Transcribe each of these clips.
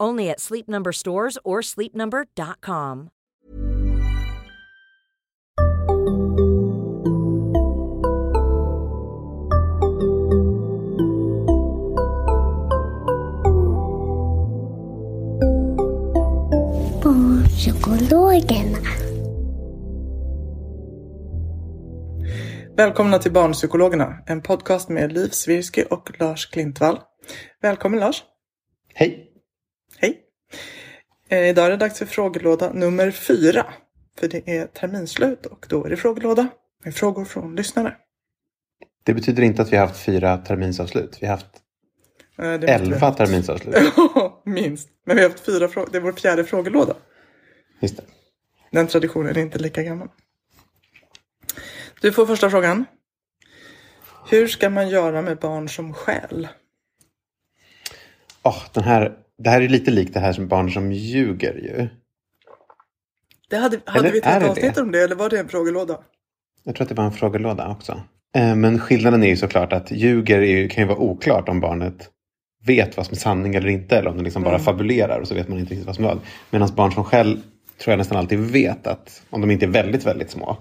Only at Sleep Number stores or sleepnumber.com. Barnpsykologerna. Välkomna till Barnpsykologerna, en podcast med Liv Svirsky och Lars Klintvall. Välkommen Lars! Hej! Hej! Eh, idag är det dags för frågelåda nummer fyra. För det är terminsslut och då är det frågelåda med frågor från lyssnare. Det betyder inte att vi har haft fyra terminsavslut. Vi har haft Eh, det elva terminsavslut. Minst. Men vi har haft fyra frågor. Det är vår fjärde frågelåda. Just det. Den traditionen är inte lika gammal. Du får första frågan. Hur ska man göra med barn som skäl? Åh, den här, det här är lite likt det här som barn som ljuger ju. Det hade, hade Eller vi ett helt det avsnitt det? om det eller var det en frågelåda? Jag tror att det var en frågelåda också. Eh, Men skillnaden är ju såklart att ljuger ju, kan ju vara oklart om barnet vet vad som är sanning eller inte. Eller om de liksom bara fabulerar och så vet man inte riktigt vad som är vad. Medan barn som skäll tror jag nästan alltid vet att om de inte är väldigt, väldigt små.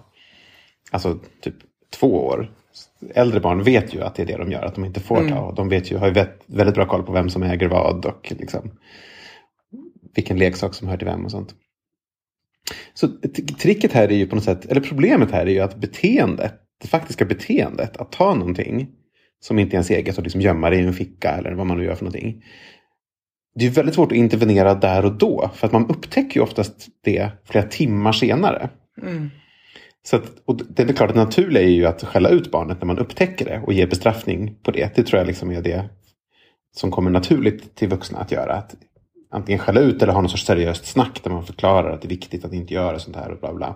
Alltså typ två år. Äldre barn vet ju att det är det de gör, att de inte får ta. Och de vet ju, har ju väldigt bra koll på vem som äger vad och liksom vilken leksak som hör till vem och sånt. Så tricket här är ju på något sätt, eller problemet här är ju att beteendet, det faktiska beteendet, att ta någonting som inte är ens eget och liksom gömma det i en ficka eller vad man nu gör för någonting. Det är väldigt svårt att intervenera där och då, för att man upptäcker ju oftast det flera timmar senare. Så att, och det är väl klart det naturliga är ju att skälla ut barnet när man upptäcker det och ge bestraffning på det. Det tror jag liksom är det som kommer naturligt till vuxna att göra. Att antingen skälla ut eller ha någon sorts seriöst snack där man förklarar att det är viktigt att inte göra sånt här och bla bla.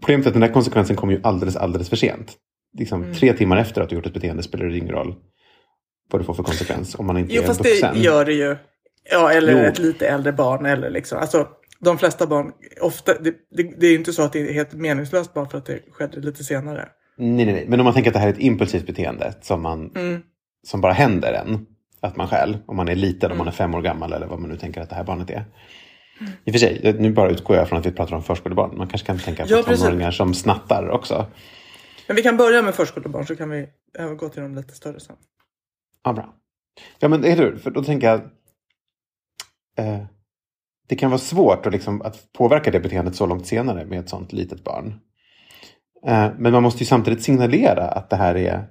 Problemet är att den där konsekvensen kommer ju alldeles, alldeles för sent. Liksom, Tre timmar efter att du gjort ett beteende spelar det ingen roll vad det får för konsekvens om man inte Jo är fast vuxen. det gör det ju. Ja eller Jo. ett lite äldre barn eller liksom. Alltså de flesta barn, ofta, det, det, det är ju inte så att det är helt meningslöst bara för att det skedde lite senare. Nej, nej, nej. Men om man tänker att det här är ett impulsivt beteende som, man, Mm. som bara händer en. Att man själv, om man är liten, om man Mm. är fem år gammal eller vad man nu tänker att det här barnet är. I och för sig, nu bara utgår jag från att vi pratar om förskolebarn. Man kanske kan tänka på Ja, tonåringar som snattar också. Men vi kan börja med förskolebarn så kan vi övergå till de lite större sen. Ja, bra. Ja, men eller hur? För då tänker jag... Eh, det kan vara svårt att, liksom, att påverka det beteendet så långt senare med ett sånt litet barn. Eh, men man måste ju samtidigt signalera att det här är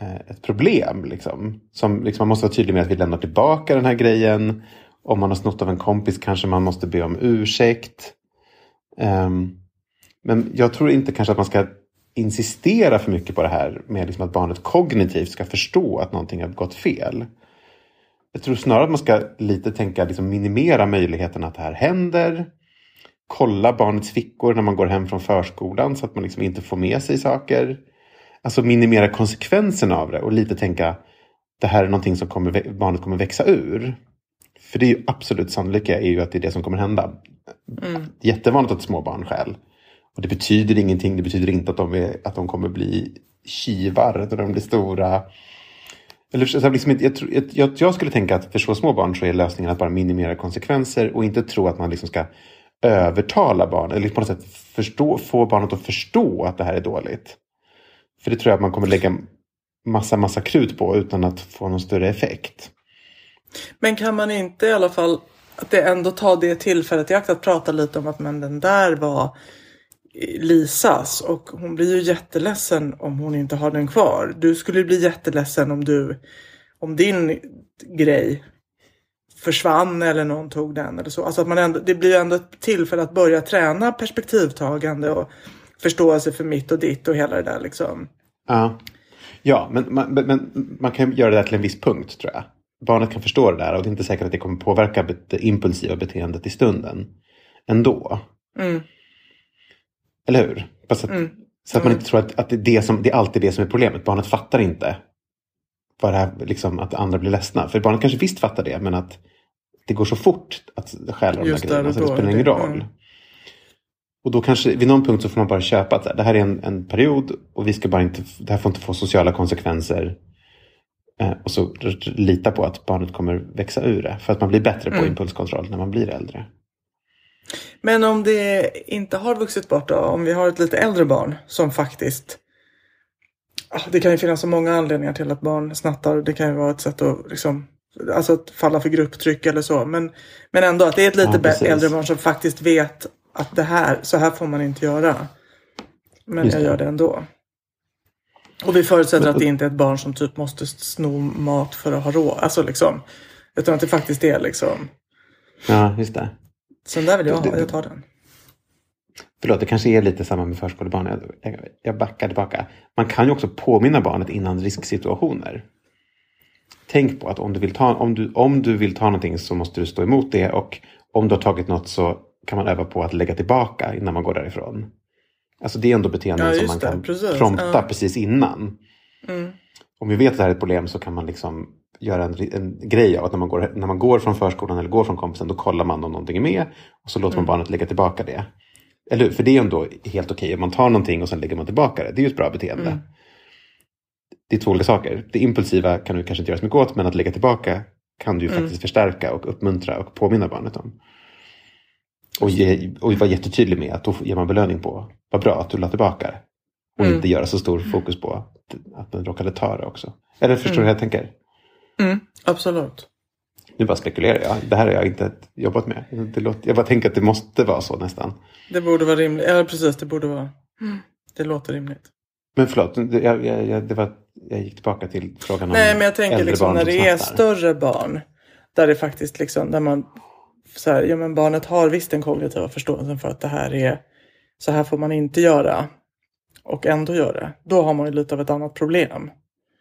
eh, ett problem. Liksom. Som, liksom, man måste vara tydlig med att vi lämnar tillbaka den här grejen. Om man har snott av en kompis kanske man måste be om ursäkt. Ehm, men jag tror inte kanske att man ska insistera för mycket på det här med liksom att barnet kognitivt ska förstå att någonting har gått fel. Jag tror snarare att man ska lite tänka liksom minimera möjligheten att det här händer. Kolla barnets fickor när man går hem från förskolan så att man liksom inte får med sig saker. Alltså minimera konsekvenserna av det och lite tänka det här är någonting som kommer, barnet kommer växa ur. För det är ju absolut sannolika är ju att det är det som kommer hända. Jättevanligt att små barn stjäl. Och det betyder ingenting. Det betyder inte att de, är, att de kommer bli kivar när de blir stora. Eller, så liksom, jag, jag, jag, skulle tänka att för så små barn så är lösningen att bara minimera konsekvenser och inte tro att man liksom ska övertala barn eller på något sätt förstå, få barnet att förstå att det här är dåligt. För det tror jag att man kommer lägga massa, massa krut på utan att få någon större effekt. Men kan man inte i alla fall att det ändå tar det tillfället i akt att prata lite om att men den där var Lisas och hon blir ju jätteledsen om hon inte har den kvar. Du skulle bli jätteledsen om du om din grej försvann eller någon tog den eller så. Alltså att man ändå, det blir ju ändå ett tillfälle att börja träna perspektivtagande och förståelse för mitt och ditt och hela det där liksom. Ja, ja men, man, men man kan göra det där till en viss punkt tror jag. Barnet kan förstå det där och det är inte säkert att det kommer påverka det impulsiva beteendet i stunden ändå. Mm. Eller hur? Att, Mm. Så att man inte tror att, att det, är det, som, det är alltid det som är problemet. Barnet fattar inte vad här, liksom, att andra blir ledsna. För barnet kanske visst fattar det, men att det går så fort att stjäla de där grejerna så det spelar ingen roll. mm. Och då kanske vid någon punkt så får man bara köpa att det här är en, en period och vi ska bara inte, det här får inte få sociala konsekvenser. Eh, och så lita på att barnet kommer växa ur det. För att man blir bättre på Mm. impulskontroll när man blir äldre. Men om det inte har vuxit bort då? Om vi har ett lite äldre barn som faktiskt Ah, Det kan ju finnas så många anledningar till att barn snattar. Det kan ju vara ett sätt att liksom Alltså att falla för grupptryck eller så. Men, men ändå att det är ett lite Ja, äldre barn som faktiskt vet att det här, så här får man inte göra. Men Just jag gör det ändå. Och vi förutsätter att det inte är ett barn som typ måste sno mat för att ha råd. Alltså liksom. Utan att det faktiskt är liksom. Ja, just det. Så den där vill jag ha, jag tar den. Förlåt, det kanske är lite samma med förskolebarn. Jag, backar tillbaka. Man kan ju också påminna barnet innan risksituationer. Tänk på att om du, vill ta, om, du, om du vill ta någonting så måste du stå emot det och om du har tagit något så kan man öva på att lägga tillbaka innan man går därifrån. Alltså det är ändå beteenden Ja, som man det, kan precis. prompta Ja. precis innan. Mm. Om vi vet att det här är ett problem så kan man liksom göra en, en grej av att när man, går, när man går från förskolan eller går från kompisen då kollar man om någonting är med och så låter man barnet lägga tillbaka det. Eller hur? För det är ändå helt okej om man tar någonting och sen lägger man tillbaka det. Det är ju ett bra beteende. Mm. Det är två olika saker. Det impulsiva kan du kanske inte göra så mycket åt men att lägga tillbaka kan du ju Mm. faktiskt förstärka och uppmuntra och påminna barnet om. Och, ge, och vara jättetydlig med att då ger man belöning på vad bra att du la tillbaka det. Och Mm. inte göra så stor fokus på att, man råkade ta det också. Eller förstår du Mm. hur jag tänker? Mm, absolut. Nu bara spekulerar jag. Det här har jag inte jobbat med. Det låter, jag bara tänker att det måste vara så nästan. Det borde vara rimligt. Ja, precis. Det borde vara. Det låter rimligt. Men förlåt, jag, jag, jag, det var, jag gick tillbaka till frågan om Nej, men jag tänker liksom när det är större barn. Där det faktiskt liksom, där man så här, ja men barnet har visst den kognitiva förståelsen för att det här är, så här får man inte göra. Och ändå gör det. Då har man ju lite av ett annat problem.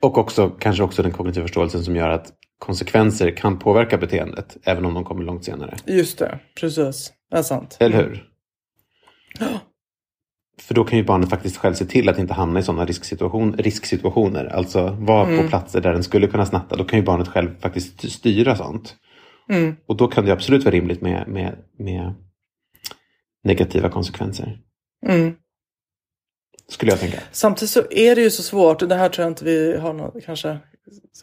Och också, kanske också den kognitiva förståelsen som gör att konsekvenser kan påverka beteendet. Även om de kommer långt senare. Just det, precis. Det är sant. Eller hur? Ja. För då kan ju barnet faktiskt själv se till att inte hamna i sådana risksituation, risksituationer. Alltså vara Mm. på platser där den skulle kunna snatta. Då kan ju barnet själv faktiskt styra sånt. Mm. Och då kan det absolut vara rimligt med, med, med negativa konsekvenser. Mm. Skulle jag tänka. Samtidigt så är det ju så svårt, och det här tror jag inte vi har något, kanske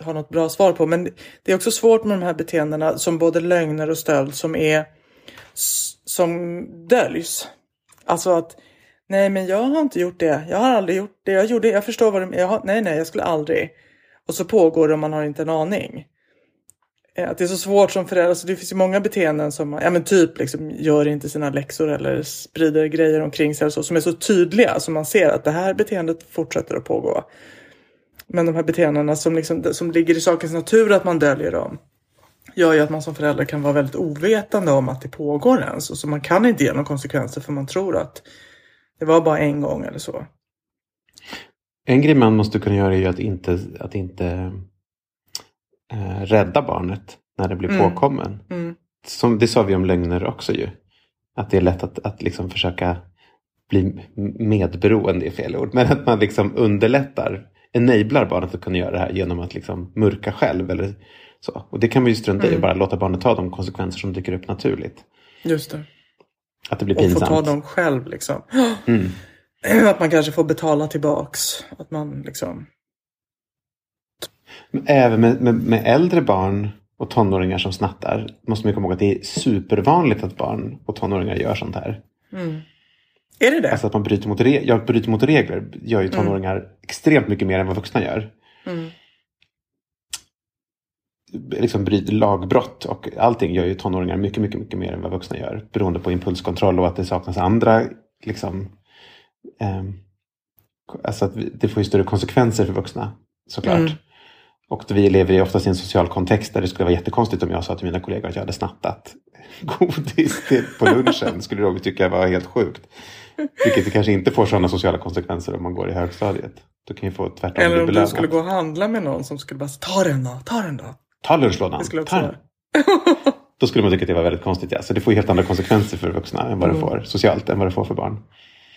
har något bra svar på, men det är också svårt med de här beteendena som både lögner och stöld som är som döljs. Alltså att nej men jag har inte gjort det, jag har aldrig gjort det, jag gjorde jag förstår vad du menar, nej nej jag skulle aldrig. Och så pågår det och man har inte en aning. Eh, att det är så svårt som förälder, alltså det finns ju många beteenden som, ja men typ liksom gör inte sina läxor eller sprider grejer omkring sig eller så, som är så tydliga så man ser att det här beteendet fortsätter att pågå. Men de här beteendena som, liksom, som ligger i sakens natur att man döljer dem gör ju att man som förälder kan vara väldigt ovetande om att det pågår ens. Och så man kan inte ge några konsekvenser för man tror att det var bara en gång eller så. En grej man måste kunna göra är ju att inte, att inte eh, rädda barnet när det blir Mm. påkommen. Mm. Som, det sa vi om lögner också ju. Att det är lätt att, att liksom försöka bli medberoende, är fel ord. Men att man liksom underlättar, enablar barnet att kunna göra det här genom att liksom mörka själv. Eller så. Och det kan man ju strunta i Mm. och bara låta barnet ta de konsekvenser som dyker upp naturligt. Just det. Att det blir Och få pinsamt. ta dem själv liksom. Mm. Att man kanske får betala tillbaks. Att man liksom. Även med, med, med äldre barn och tonåringar som snattar måste man komma ihåg att det är supervanligt att barn och tonåringar gör sånt här. Mm. Är det det? Alltså att man bryter mot, re- ja, bryter mot regler gör ju tonåringar extremt mycket mer än vad vuxna gör. Mm. Liksom bryter lagbrott och allting gör ju tonåringar mycket, mycket, mycket mer än vad vuxna gör. Beroende på impulskontroll och att det saknas andra liksom, eh, alltså att det får ju större konsekvenser för vuxna såklart. Mm. Och vi lever ju oftast i en social kontext där det skulle vara jättekonstigt om jag sa till mina kollegor att jag hade snattat godis till, på lunchen. skulle de tycka var helt sjukt. Vilket det kanske inte får sådana sociala konsekvenser om man går i högstadiet. Då kan ju få tvärtom Eller om du skulle gå och handla med någon som skulle bara ta den då, ta den då. Ta lunchlådan. Ta den. Då skulle man tycka att det var väldigt konstigt. Ja. Så det får helt andra konsekvenser för vuxna än vad det får socialt än vad det får för barn.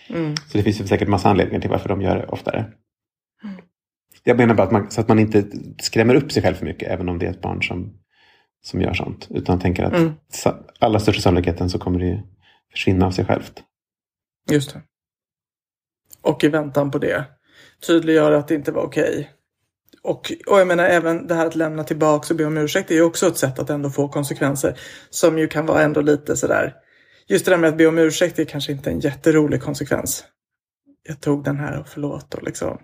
Mm. Så det finns säkert massa anledningar till varför de gör det oftare. Jag menar bara att man, så att man inte skrämmer upp sig själv för mycket även om det är ett barn som, som gör sånt. Utan tänker att Mm. alla största sannolikheten så kommer det försvinna av sig självt. Just det. Och i väntan på det tydliggör att det inte var okej. Och, och jag menar även det här att lämna tillbaka och be om ursäkt är ju också ett sätt att ändå få konsekvenser. Som ju kan vara ändå lite sådär. Just det där med att be om ursäkt är kanske inte en jätterolig konsekvens. Jag tog den här och förlåt och liksom.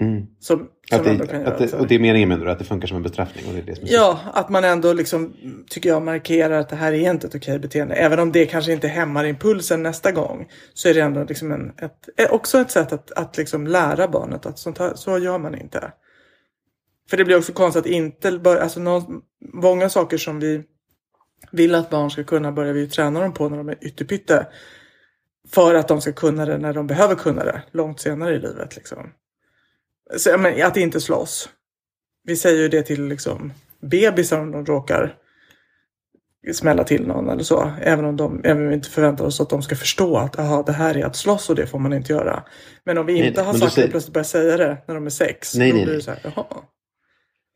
Mm. Som, som Att det, kan att det, så. och det är meningen med det, att det funkar som en bestraffning. Och det är det som är Ja, att man ändå liksom, tycker jag, markerar att det här är inte ett okej beteende. Även om det kanske inte hämmar impulsen nästa gång. Så är det ändå liksom en, ett, också ett sätt att, att liksom lära barnet att sånt här, så gör man inte. För det blir också konstigt att inte börja, alltså någon, många saker som vi vill att barn ska kunna börjar vi träna dem på när de är ytterpytte. För att de ska kunna det när de behöver kunna det långt senare i livet. Liksom. Så, menar, att inte slåss. Vi säger ju det till liksom bebisar om de råkar smälla till någon eller så. Även om, de, även om vi inte förväntar oss att de ska förstå att aha, det här är att slåss och det får man inte göra. Men om vi Nej, inte har men sagt det säger- och plötsligt börjar säga det när de är sex. Nej, då nej, blir det nej. så här, jaha.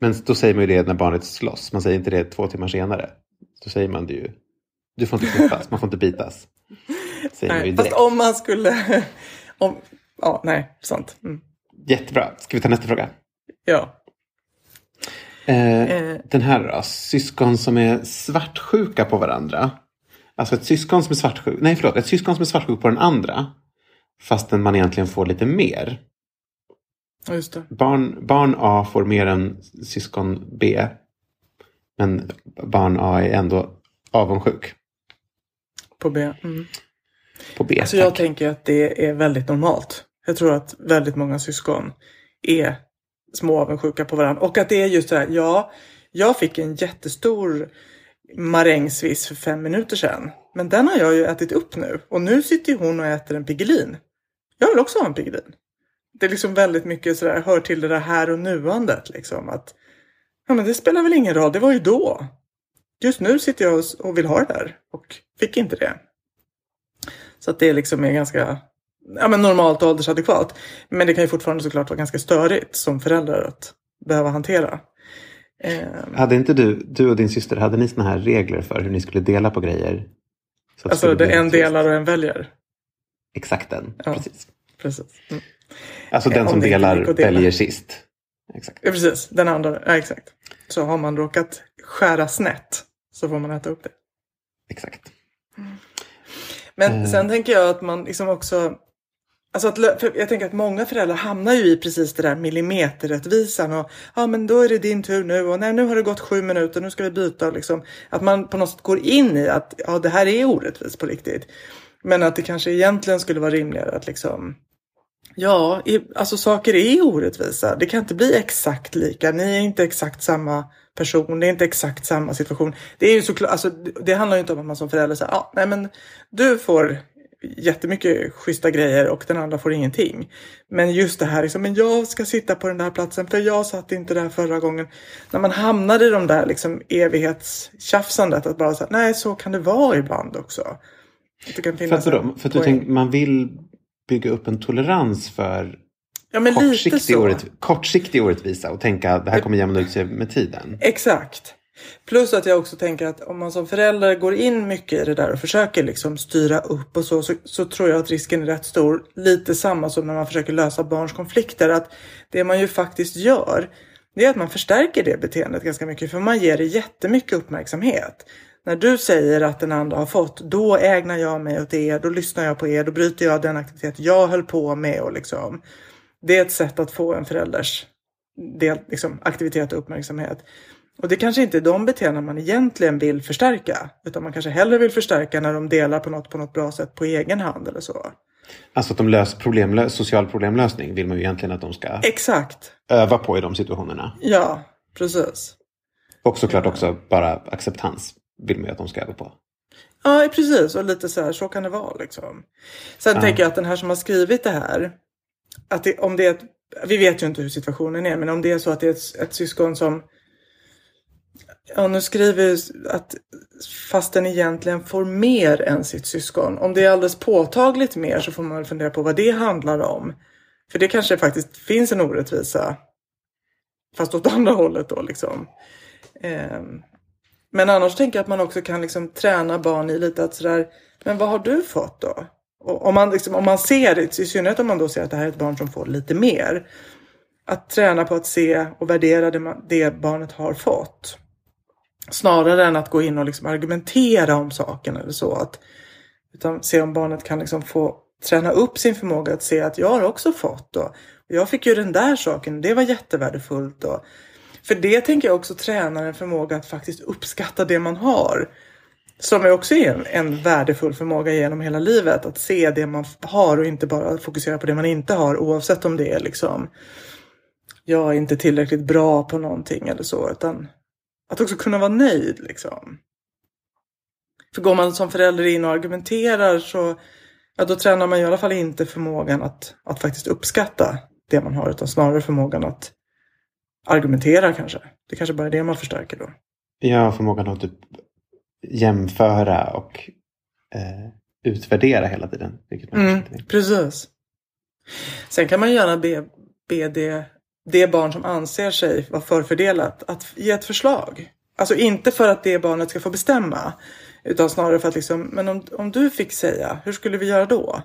Men då säger man ju det när barnet slåss. Man säger inte det två timmar senare. Då säger man det ju. Du får inte knuffas, man får inte bitas. Säger man ju Nej, fast om man skulle... Om, ja, nej, sant. Mm. Jättebra. Ska vi ta nästa fråga? Ja. Eh, Eh. Den här då. Syskon som är svartsjuka på varandra. Alltså ett syskon som är svartsjuk. Nej, förlåt. Ett syskon som är svartsjuk på den andra. Fastän man egentligen får lite mer. Ja, Just det. Barn, barn A får mer än syskon B. Men barn A är ändå avundsjuk På B. Mm. på B. Alltså jag tänker att det är väldigt normalt. Jag tror att väldigt många syskon är små avundsjuka på varandra. Och att det är just det här, ja, jag fick en jättestor marängsviss för fem minuter sedan. Men den har jag ju ätit upp nu. Och nu sitter hon och äter en Piggelin. Jag vill också ha en Piggelin. Det är liksom väldigt mycket sådär, hör till det där här och nuandet liksom. Att, ja men det spelar väl ingen roll, det var ju då. Just nu sitter jag och- och vill ha det där och fick inte det. Så att det liksom är ganska ja, men normalt och åldersadekvat. Men det kan ju fortfarande såklart vara ganska störigt som förälder att behöva hantera. Ehm, Hade inte du, du och din syster, hade ni såna här regler för hur ni skulle dela på grejer? Så att alltså det en delar och en väljer. Exakt den, Ja. precis. Precis. Mm. Alltså Eh, den om som delar dela. väljer sist. Exakt. Ja, precis. Den andra, ja exakt. Så har man råkat skära snett så får man äta upp det. Exakt. Men Eh. sen tänker jag att man liksom också Alltså att, jag tänker att många föräldrar hamnar ju i precis det där millimeterrättvisan och ja men då är det din tur nu och nej nu har det gått sju minuter nu ska vi byta och liksom att man på något sätt går in i att ja det här är orättvist på riktigt. Men att det kanske egentligen skulle vara rimligare att liksom Ja, alltså saker är orättvisa. Det kan inte bli exakt lika. Ni är inte exakt samma person. Det är inte exakt samma situation. Det är ju såklart, alltså det, det handlar ju inte om att man som förälder säger, ja, nej men du får jättemycket schyssta grejer och den andra får ingenting. Men just det här liksom, men jag ska sitta på den där platsen för jag satt inte där förra gången. När man hamnar i de där liksom evighetstjafsandet att bara säga, nej så kan det vara ibland också. Att det kan För finnas att, en vadå? för att du tänk, man vill bygga upp en tolerans för ja, kortsiktig, orätt, kortsiktig orättvisa och tänka att det här kommer jämna ut sig med tiden. Exakt. Plus att jag också tänker att om man som förälder går in mycket i det där och försöker liksom styra upp och så, så, så tror jag att risken är rätt stor. Lite samma som när man försöker lösa barns konflikter. Att det man ju faktiskt gör, det är att man förstärker det beteendet ganska mycket. För man ger det jättemycket uppmärksamhet. När du säger att den andra har fått, då ägnar jag mig åt er, då lyssnar jag på er, då bryter jag den aktivitet jag höll på med och liksom. Det är ett sätt att få en förälders del, liksom, aktivitet och uppmärksamhet. Och det kanske inte är de beteenden man egentligen vill förstärka. Utan man kanske hellre vill förstärka när de delar på något på något bra sätt på egen hand eller så. Alltså att de löser problemlö- social problemlösning vill man ju egentligen att de ska Exakt. öva på i de situationerna. Ja, precis. Och såklart också bara acceptans vill man ju att de ska öva på. Ja, precis. Och lite så här, så kan det vara liksom. Sen Ja. tänker jag att den här som har skrivit det här, att det, om det är ett, vi vet ju inte hur situationen är, men om det är så att det är ett, ett syskon som Ja, nu skriver ju att fast den egentligen får mer än sitt syskon. Om det är alldeles påtagligt mer så får man väl fundera på vad det handlar om. För det kanske faktiskt finns en orättvisa. Fast åt andra hållet då liksom. Ehm, men annars tänker jag att man också kan liksom träna barn i lite att sådär, men vad har du fått då? Och om, man liksom, om man ser det, i synnerhet om man då ser att det här är ett barn som får lite mer. Att träna på att se och värdera det, man- det barnet har fått. Snarare än att gå in och liksom argumentera om saken eller så. Att, utan se om barnet kan liksom få träna upp sin förmåga att se att jag har också fått. Och jag fick ju den där saken, det var jättevärdefullt. Och, för det tänker jag också tränar en förmåga att faktiskt uppskatta det man har. Som är också en, en värdefull förmåga genom hela livet. Att se det man har och inte bara fokusera på det man inte har oavsett om det är liksom jag är inte tillräckligt bra på någonting eller så. Utan att också kunna vara nöjd liksom. För går man som förälder in och argumenterar så ja, då tränar man i alla fall inte förmågan att, att faktiskt uppskatta det man har utan snarare förmågan att argumentera kanske. Det kanske bara är det man förstärker då. Ja, förmågan att typ jämföra och eh, utvärdera hela tiden. Vilket man Mm, precis. Sen kan man gärna be, be det, det barn som anser sig vara förfördelat att ge ett förslag. Alltså inte för att det barnet ska få bestämma. Utan snarare för att liksom, men om, om du fick säga, hur skulle vi göra då?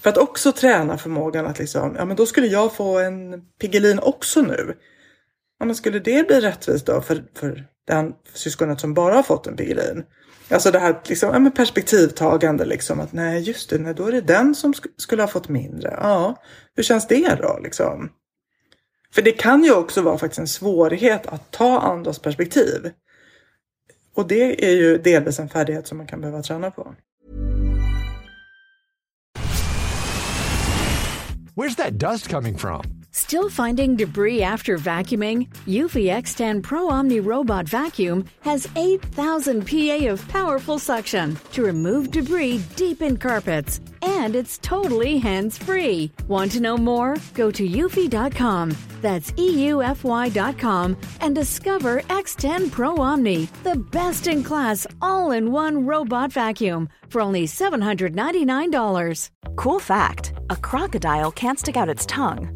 För att också träna förmågan att liksom, ja men då skulle jag få en Piggelin också nu. Ja men skulle det bli rättvist då för, för den syskonet som bara har fått en Piggelin? Alltså det här liksom, ja, men perspektivtagande liksom att nej just det, nej, då är det den som sk- skulle ha fått mindre. Ja, hur känns det då liksom? För det kan ju också vara faktiskt en svårighet att ta andras perspektiv. Och det är ju delvis en färdighet som man kan behöva träna på. Where's that dust coming from? Still finding debris after vacuuming? Eufy X10 Pro Omni Robot Vacuum has 8,000 PA of powerful suction to remove debris deep in carpets. And it's totally hands free. Want to know more? Go to eufy.com. That's EUFY.com and discover X10 Pro Omni, the best in class all in one robot vacuum for only $799. Cool fact a crocodile can't stick out its tongue.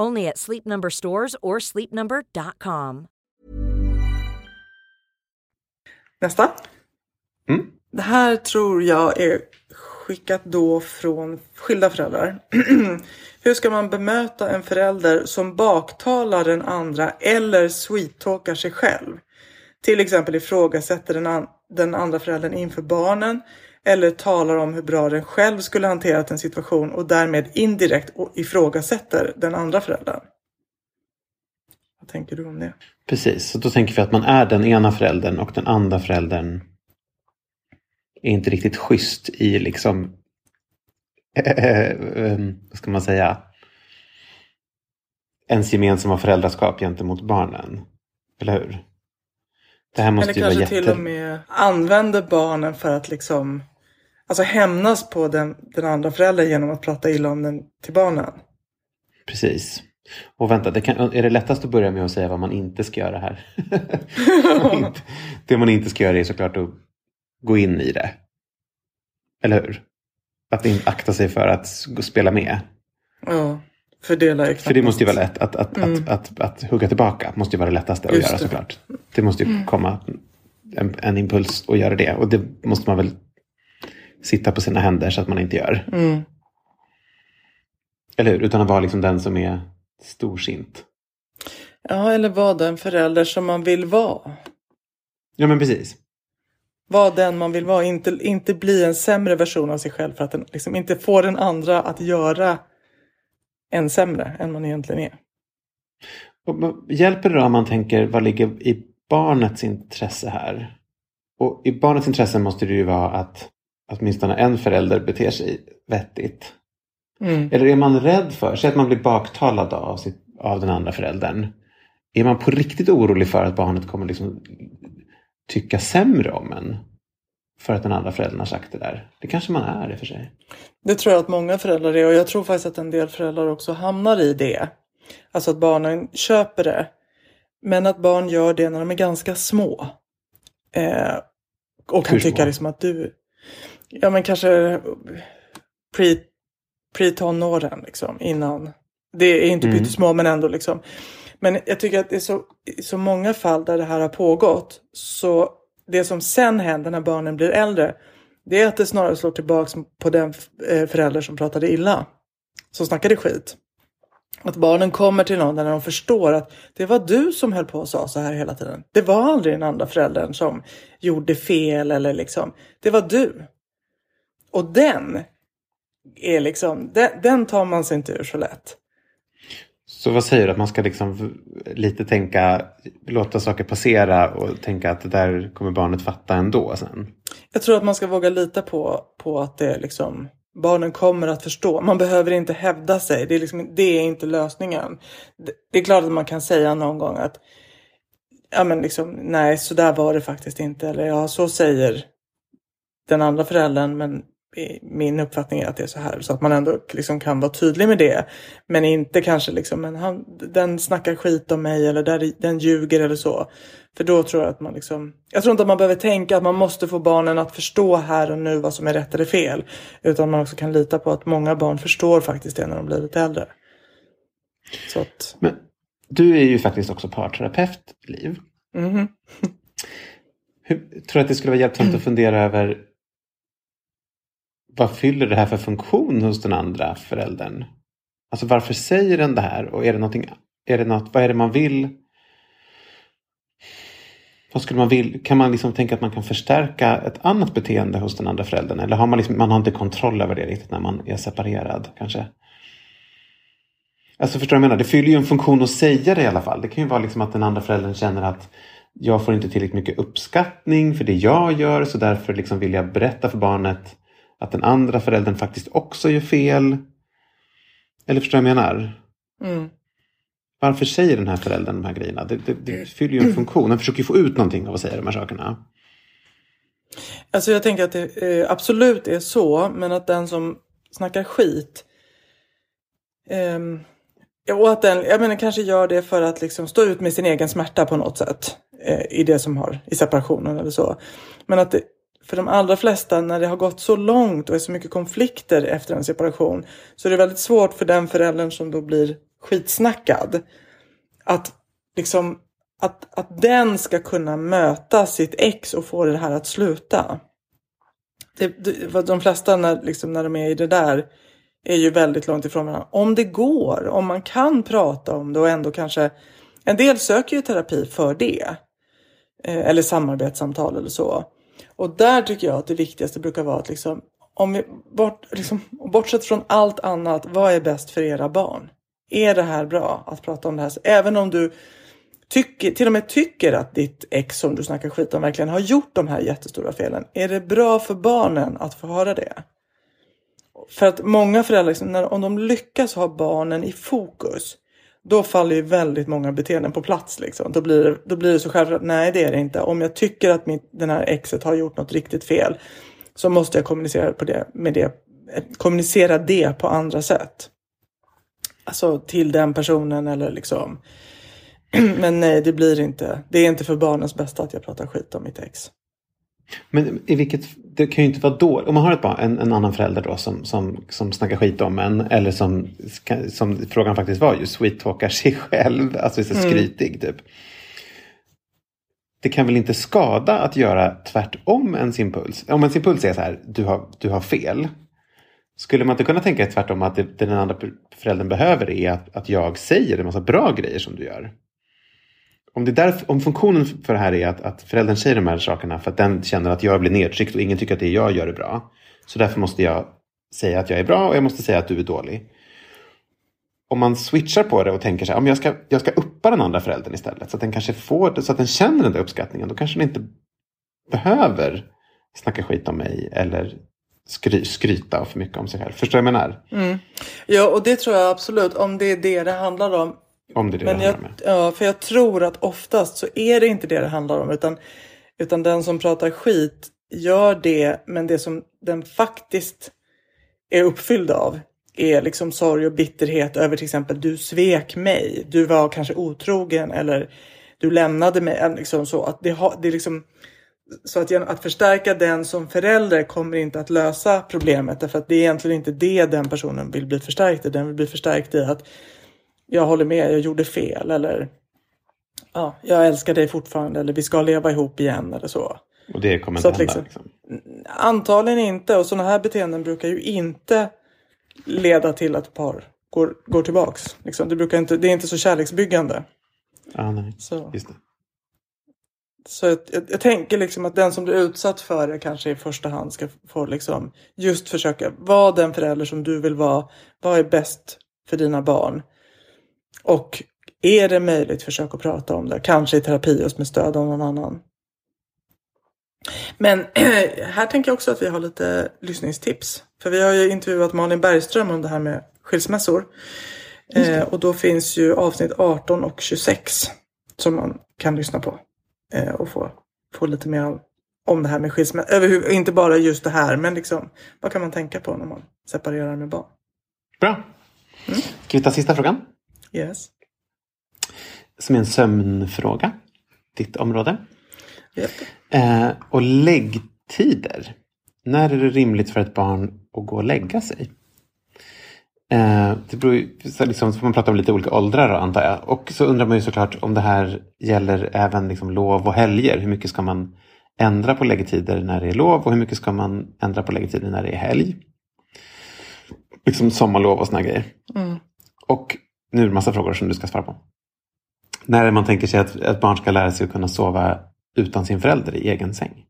Only at Sleep Number stores or sleepnumber.com. Nästa. Mm. Det här tror jag är skickat då från skilda föräldrar. Hur ska man bemöta en förälder som baktalar den andra eller sweet-talkar sig själv? Till exempel ifrågasätter den, an- den andra föräldern inför barnen eller talar om hur bra den själv skulle hanterat en situation och därmed indirekt ifrågasätter den andra föräldern. Vad tänker du om det? Precis, så då tänker vi att man är den ena föräldern och den andra föräldern är inte riktigt schysst i liksom, vad ska man säga, ens gemensamma föräldraskap gentemot barnen. Eller hur? Det här måste Eller ju vara kanske jätte... till och med använder barnen för att liksom Alltså hämnas på den, den andra föräldern genom att prata illa om den till barnen. Precis. Och vänta, det kan, är det lättast att börja med att säga vad man inte ska göra här? Man inte- det man inte ska göra är såklart att gå in i det. Eller hur? Att inte akta sig för att spela med. Ja, fördela är För det måste ju vara lätt. Att, att, att, att, att, hugga tillbaka måste ju vara det lättaste att Just göra det. såklart. Det måste ju komma en, en impuls att göra det. Och det måste man väl sitta på sina händer så att man inte gör. Mm. Eller hur? Utan att vara liksom den som är storsint. Ja, eller vara den förälder som man vill vara. Ja men precis. Var den man vill vara. Inte, inte bli en sämre version av sig själv för att den liksom inte får den andra att göra en sämre än man egentligen är. Och, hjälper det då om man tänker vad ligger i barnets intresse här? Och i barnets intresse måste det ju vara att åtminstone en förälder beter sig vettigt. Mm. Eller är man rädd för, säg att man blir baktalad av, sitt, av den andra föräldern. Är man på riktigt orolig för att barnet kommer liksom tycka sämre om en? För att den andra föräldern har sagt det där. Det kanske man är i och för sig. Det tror jag att många föräldrar är och jag tror faktiskt att en del föräldrar också hamnar i det. Alltså att barnen köper det. Men att barn gör det när de är ganska små. Eh, och kan Hur små? tycka liksom att du, ja men kanske pre, pre-tonåren liksom innan. Det är inte Mm. pyttesmå men ändå liksom. Men jag tycker att det är så, i så många fall där det här har pågått. Så det som sen händer när barnen blir äldre. Det är att det snarare slår tillbaks på den eh, förälder som pratade illa. Som snackade skit. Att barnen kommer till någon där de förstår att det var du som höll på och sa så här hela tiden. Det var aldrig den andra föräldern som gjorde fel eller liksom. Det var du. Och den är liksom, den, den tar man sig inte ur så lätt. Så vad säger du? Att man ska liksom lite tänka, låta saker passera och tänka att det där kommer barnet fatta ändå sen? Jag tror att man ska våga lita på, på att det liksom barnen kommer att förstå. Man behöver inte hävda sig. Det är, liksom, det är inte lösningen. Det, det är klart att man kan säga någon gång att ja, men liksom, nej, så där var det faktiskt inte. Eller ja, så säger den andra föräldern, men min uppfattning är att det är så här. Så att man ändå liksom kan vara tydlig med det. Men inte kanske liksom, men han, den snackar skit om mig eller där, den ljuger eller så. För då tror jag att man liksom, jag tror inte att man behöver tänka att man måste få barnen att förstå här och nu vad som är rätt eller fel. Utan man också kan lita på att många barn förstår faktiskt det när de blir lite äldre. Så att, Men du är ju faktiskt också parterapeut, Liv. mhm. Hur, tror du att det skulle vara hjälpsamt att fundera över vad fyller det här för funktion hos den andra föräldern? Alltså varför säger den det här och är det någonting, är det något, vad är det man vill? Vad skulle man vill, kan man liksom tänka att man kan förstärka ett annat beteende hos den andra föräldern? Eller har man, liksom, man har inte kontroll över det riktigt när man är separerad kanske? Alltså förstår du vad jag menar? Det fyller ju en funktion att säga det i alla fall. Det kan ju vara liksom att den andra föräldern känner att jag får inte tillräckligt mycket uppskattning för det jag gör så därför liksom vill jag berätta för barnet att den andra föräldern faktiskt också gör fel. Eller förstår du vad jag menar? mm. Varför säger den här föräldern de här grejerna? Det, det, det fyller ju en funktion. Den försöker ju få ut någonting av att säga de här sakerna. Alltså jag tänker att det eh, absolut är så, men att den som snackar skit ja, och att den, jag menar, kanske gör det för att liksom stå ut med sin egen smärta på något sätt eh, i det som har i separationen eller så. Men att det, för de allra flesta när det har gått så långt och är så mycket konflikter efter en separation så är det väldigt svårt för den föräldern som då blir skitsnackad att liksom att, att den ska kunna möta sitt ex och få det här att sluta. Det, det, de flesta när, liksom, när de är i det där är ju väldigt långt ifrån varandra. Om det går, om man kan prata om det och ändå kanske... En del söker ju terapi för det. Eh, eller samarbetssamtal eller så. Och där tycker jag att det viktigaste brukar vara att liksom, om vi, bort, liksom, bortsett från allt annat, vad är bäst för era barn? Är det här bra att prata om det här? Även om du tycker, till och med tycker att ditt ex som du snackar skit om verkligen har gjort de här jättestora felen. Är det bra för barnen att få höra det? För att många föräldrar, liksom, när, om de lyckas ha barnen i fokus, då faller ju väldigt många beteenden på plats. Liksom. Då, blir det, då blir det så självklart, nej det är det inte. Om jag tycker att mitt, den här exet har gjort något riktigt fel så måste jag kommunicera, på det, med det, kommunicera det på andra sätt. Alltså till den personen eller liksom. Men nej, det blir inte. Det är inte för barnens bästa att jag pratar skit om mitt ex. Men i vilket, det kan ju inte vara dåligt. Om man har ett barn, en, en annan förälder då som, som, som snackar skit om en. Eller som, som frågan faktiskt var ju, sweet-talkar sig själv. Alltså är så skrytig typ. Det kan väl inte skada att göra tvärtom ens impuls? Om ens impuls är så här, du har, du har fel. Skulle man inte kunna tänka tvärtom att det, det den andra föräldern behöver är att, att jag säger en massa bra grejer som du gör? Om, det där, om funktionen för det här är att, att föräldern säger de här sakerna för att den känner att jag blir nedtryckt och ingen tycker att det jag gör är bra. Så därför måste jag säga att jag är bra och jag måste säga att du är dålig. Om man switchar på det och tänker så här, jag ska, jag ska uppa den andra föräldern istället så att den kanske får det, så att den känner den där uppskattningen. Då kanske den inte behöver snacka skit om mig eller skry, skryta för mycket om sig själv. Förstår du vad jag menar? Mm. Ja, och det tror jag absolut. Om det är det det handlar om. Om det är det Men det jag, handlar om. ja, för jag tror att oftast så är det inte det det handlar om. Utan, utan den som pratar skit gör det, men det som den faktiskt är uppfylld av är liksom sorg och bitterhet över till exempel du svek mig, du var kanske otrogen eller du lämnade mig. Liksom så att det, har, det liksom, så att, genom att förstärka den som förälder kommer inte att lösa problemet därför att det är egentligen inte det den personen vill bli förstärkt i. Den vill bli förstärkt i att jag håller med, jag gjorde fel eller ja, jag älskar dig fortfarande eller vi ska leva ihop igen eller så. Och det kommer Så inte hända. liksom- Liksom. Antagligen inte och sådana här beteenden brukar ju inte leda till att par går, går tillbaks. Liksom. Det, brukar inte, det är inte så kärleksbyggande. Ah, nej. Så, Just det. så jag, jag, jag tänker liksom att den som blir utsatt för det kanske i första hand ska få liksom just försöka vara den förälder som du vill vara. Vad är bäst för dina barn? Och är det möjligt, försök att prata om det. Kanske i terapi just med stöd av någon annan. Men här tänker jag också att vi har lite lyssningstips. För vi har ju intervjuat Malin Bergström om det här med skilsmässor. Eh, och då finns ju avsnitt 18 och 26 som man kan lyssna på. Eh, och få, få lite mer om, om det här med skilsmässa. Inte bara just det här, men liksom vad kan man tänka på när man separerar med barn? Bra. Mm. Ska vi ta sista frågan? Yes. Som är en sömnfråga. Ditt område. Japp. Eh, och läggtider. När är det rimligt för ett barn att gå och lägga sig? Eh, det beror ju, så liksom, man prata om lite olika åldrar då, antar jag. Och så undrar man ju såklart om det här gäller även liksom lov och helger. Hur mycket ska man ändra på läggtider när det är lov och hur mycket ska man ändra på läggtider när det är helg? Liksom sommarlov och såna grejer. Mm. Och nu är det en massa frågor som du ska svara på. När man tänker sig att ett barn ska lära sig att kunna sova utan sin förälder i egen säng.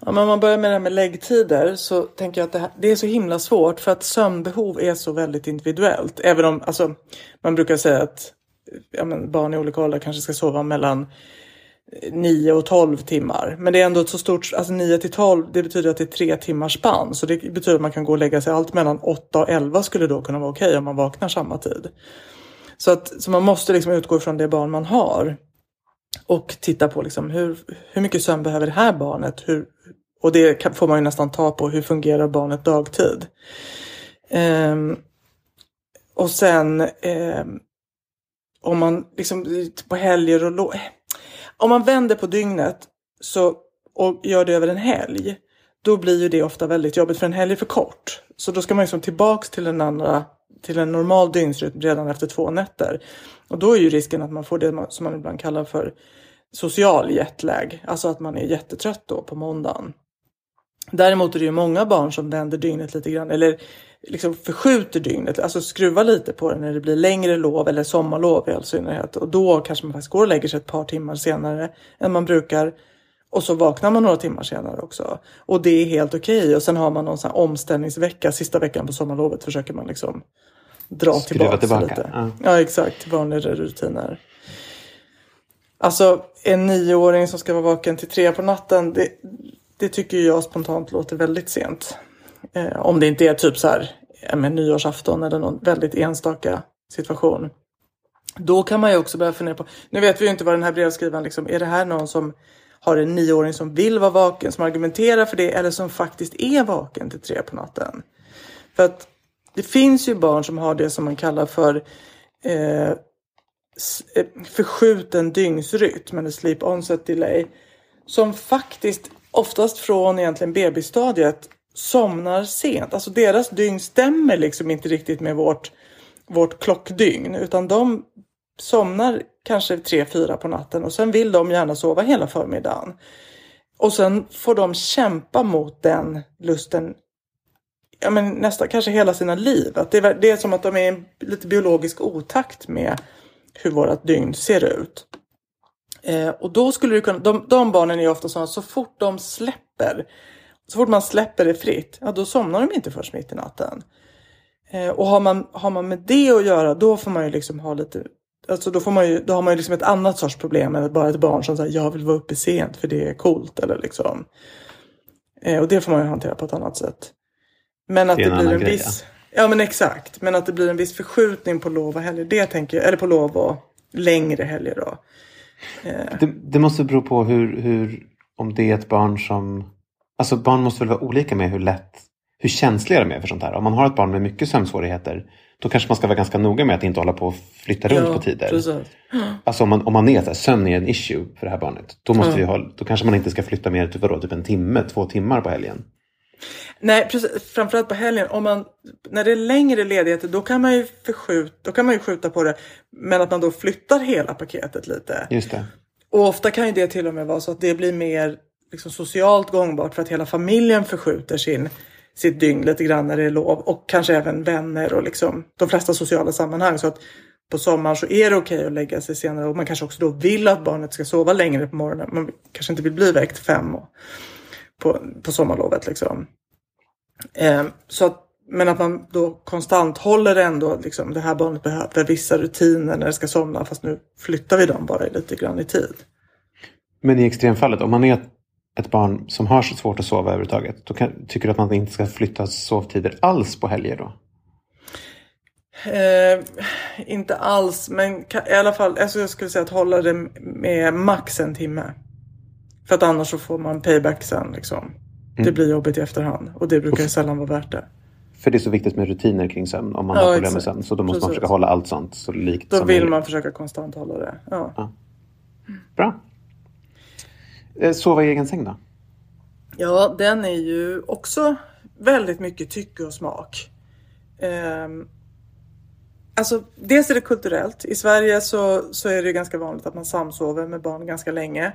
Ja, men om man börjar med det här med läggtider så tänker jag att det, här, det är så himla svårt för att sömnbehov är så väldigt individuellt. Även om alltså, man brukar säga att ja, men barn i olika åldrar kanske ska sova mellan 9 och 12 timmar. Men det är ändå ett så stort, alltså 9 till 12 det betyder att det är tre timmars spann. Så det betyder att man kan gå och lägga sig allt mellan 8 och 11 skulle då kunna vara okej om man vaknar samma tid. Så, att, så man måste liksom utgå från det barn man har. Och titta på liksom hur, hur mycket sömn behöver det här barnet? Hur, och det kan, får man ju nästan ta på. Hur fungerar barnet dagtid? Ehm, och sen ehm, om man liksom på helger och lov om man vänder på dygnet så, och gör det över en helg. Då blir ju det ofta väldigt jobbigt för en helg är för kort. Så då ska man liksom tillbaks till den andra till en normal dygnsrytm redan efter två nätter. Och då är ju risken att man får det som man ibland kallar för social jetlag. Alltså att man är jättetrött då på måndagen. Däremot är det ju många barn som vänder dygnet lite grann eller liksom förskjuter dygnet, alltså skruvar lite på det när det blir längre lov eller sommarlov i all synnerhet. Och då kanske man faktiskt går och lägger sig ett par timmar senare än man brukar. Och så vaknar man några timmar senare också. Och det är helt okej. Och sen har man någon sån omställningsvecka, sista veckan på sommarlovet försöker man liksom dra Skruva tillbaka, tillbaka, lite. ja. Ja, exakt. till Vanligare rutiner. Alltså en nioåring som ska vara vaken till tre på natten. Det, det tycker jag spontant låter väldigt sent. Eh, om det inte är typ så här ja, men nyårsafton eller någon väldigt enstaka situation. Då kan man ju också börja fundera på. Nu vet vi ju inte vad den här brevskrivaren liksom. Är det här någon som har en nioåring som vill vara vaken, som argumenterar för det eller som faktiskt är vaken till tre på natten? För att det finns ju barn som har det som man kallar för eh, eh, förskjuten dygnsrytm, eller sleep onset delay. som faktiskt oftast från egentligen bebisstadiet somnar sent. Alltså deras dygn stämmer liksom inte riktigt med vårt, vårt klockdygn utan de somnar kanske tre fyra på natten och sen vill de gärna sova hela förmiddagen. Och sen får de kämpa mot den lusten ja, men nästan kanske hela sina liv. Att det, är, det är som att de är i lite biologisk otakt med hur vårt dygn ser ut. Eh, och då skulle du kunna, de, de barnen är ofta sådana så fort de släpper, så fort man släpper det fritt, ja då somnar de inte först mitt i natten. Eh, och har man, har man med det att göra, då får man ju liksom ha lite Alltså då, får man ju, då har man ju liksom ett annat sorts problem än bara ett barn som säger jag vill vara uppe sent för det är coolt. Eller liksom. Eh, och det får man ju hantera på ett annat sätt. Men att det, det blir en grej, viss... Ja. ja men exakt. Men att det blir en viss förskjutning på lov och helger. Det tänker jag. Eller på lov och längre helger då. Eh. Det, det, måste bero på hur, hur, om det är ett barn som... Alltså barn måste väl vara olika med hur lätt, hur känsliga de är för sånt här. Om man har ett barn med mycket sömnsvårigheter då kanske man ska vara ganska noga med att inte hålla på och flytta runt ja, på tider. Precis. Alltså om man, om man är så här, sömn är en issue för det här barnet. Då, måste ja. vi ha, då kanske man inte ska flytta mer typ, vadå, typ en timme, två timmar på helgen. Nej, precis. Framförallt på helgen. Om man, när det är längre ledigheter då kan man ju förskjuta, då kan man ju skjuta på det. Men att man då flyttar hela paketet lite. Just det. Och ofta kan ju det till och med vara så att det blir mer liksom, socialt gångbart för att hela familjen förskjuter sin sitt dygn lite grann när det är lov och kanske även vänner och liksom de flesta sociala sammanhang. Så att på sommaren så är det okej okay att lägga sig senare och man kanske också då vill att barnet ska sova längre på morgonen. Man kanske inte vill bli väckt fem och, på, på sommarlovet liksom. Eh, så att, men att man då konstant håller ändå liksom det här barnet behöver vissa rutiner när det ska somna fast nu flyttar vi dem bara lite grann i tid. Men i extremfallet, om man är ett barn som har så svårt att sova överhuvudtaget. Då kan, tycker du att man inte ska flytta sovtider alls på helger då? Eh, inte alls, men i alla fall, alltså jag skulle säga att hålla det med max en timme. För att annars så får man payback sen liksom. Mm. Det blir jobbigt i efterhand och det brukar ju sällan vara värt det. För det är så viktigt med rutiner kring sömn om man ja, har problem med sömn. Så då måste Precis. man försöka hålla allt sånt så likt Då vill man försöka konstant hålla det. Ja. ja. Bra. Eh, sova i egen säng då? Ja, den är ju också väldigt mycket tycke och smak. Um, alltså, dels är det kulturellt. I Sverige så, så är det ganska vanligt att man samsover med barn ganska länge.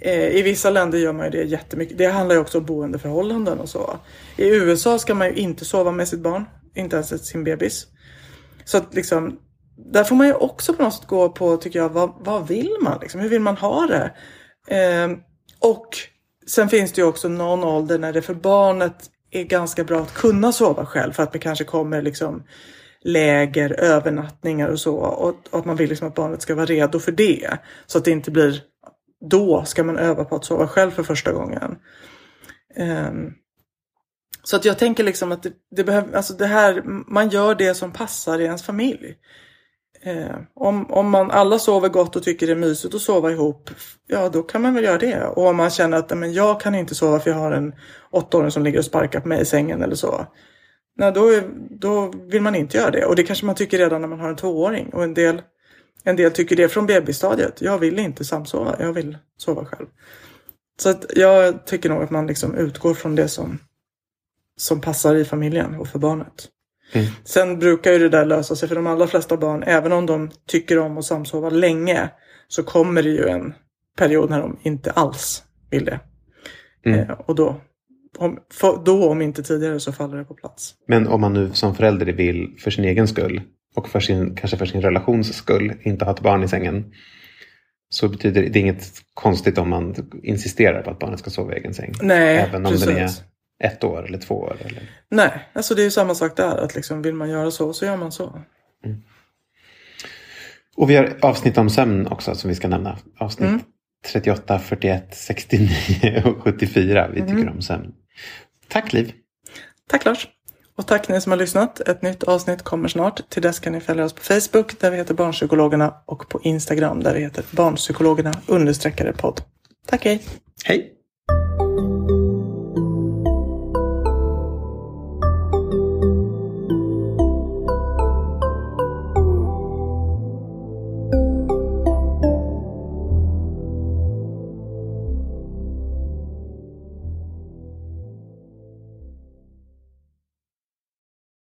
Eh, I vissa länder gör man ju det jättemycket. Det handlar ju också om boendeförhållanden och så. I USA ska man ju inte sova med sitt barn, inte ens sin bebis. Så att liksom, där får man ju också på något sätt gå på, tycker jag, vad, vad vill man? Liksom? Hur vill man ha det? Eh, och sen finns det ju också någon ålder när det för barnet är ganska bra att kunna sova själv för att det kanske kommer liksom läger, övernattningar och så. Och, att man vill liksom att barnet ska vara redo för det. Så att det inte blir då ska man öva på att sova själv för första gången. Um, så att jag tänker liksom att det, det behöver, alltså det här, man gör det som passar i ens familj. Eh, om, om man alla sover gott och tycker det är mysigt att sova ihop, ja då kan man väl göra det. Och om man känner att men jag kan inte sova för jag har en åttaåring som ligger och sparkar på mig i sängen eller så. Nej, då, då vill man inte göra det. Och det kanske man tycker redan när man har en tvååring. Och en del, en del tycker det från bebisstadiet. Jag vill inte samsova, jag vill sova själv. Så att jag tycker nog att man liksom utgår från det som, som passar i familjen och för barnet. Mm. Sen brukar ju det där lösa sig för de allra flesta barn, även om de tycker om att samsova länge, så kommer det ju en period när de inte alls vill det. Mm. Eh, och då om, då, om inte tidigare, så faller det på plats. Men om man nu som förälder vill för sin egen skull och för sin, kanske för sin relations skull inte ha ett barn i sängen. Så betyder det, det inget konstigt om man insisterar på att barnet ska sova i egen säng. Nej, Även om precis. den är ett år eller två år? Eller? Nej, alltså det är ju samma sak där. Att liksom, vill man göra så, så gör man så. Mm. Och vi har avsnitt om sömn också som vi ska nämna. Avsnitt mm. 38, 41, 69 och 74. Vi tycker mm. om sömn. Tack Liv! Tack Lars! Och tack ni som har lyssnat. Ett nytt avsnitt kommer snart. Till dess kan ni följa oss på Facebook där vi heter Barnpsykologerna och på Instagram där vi heter Barnpsykologerna understreckare podd. Tack hej! Hej!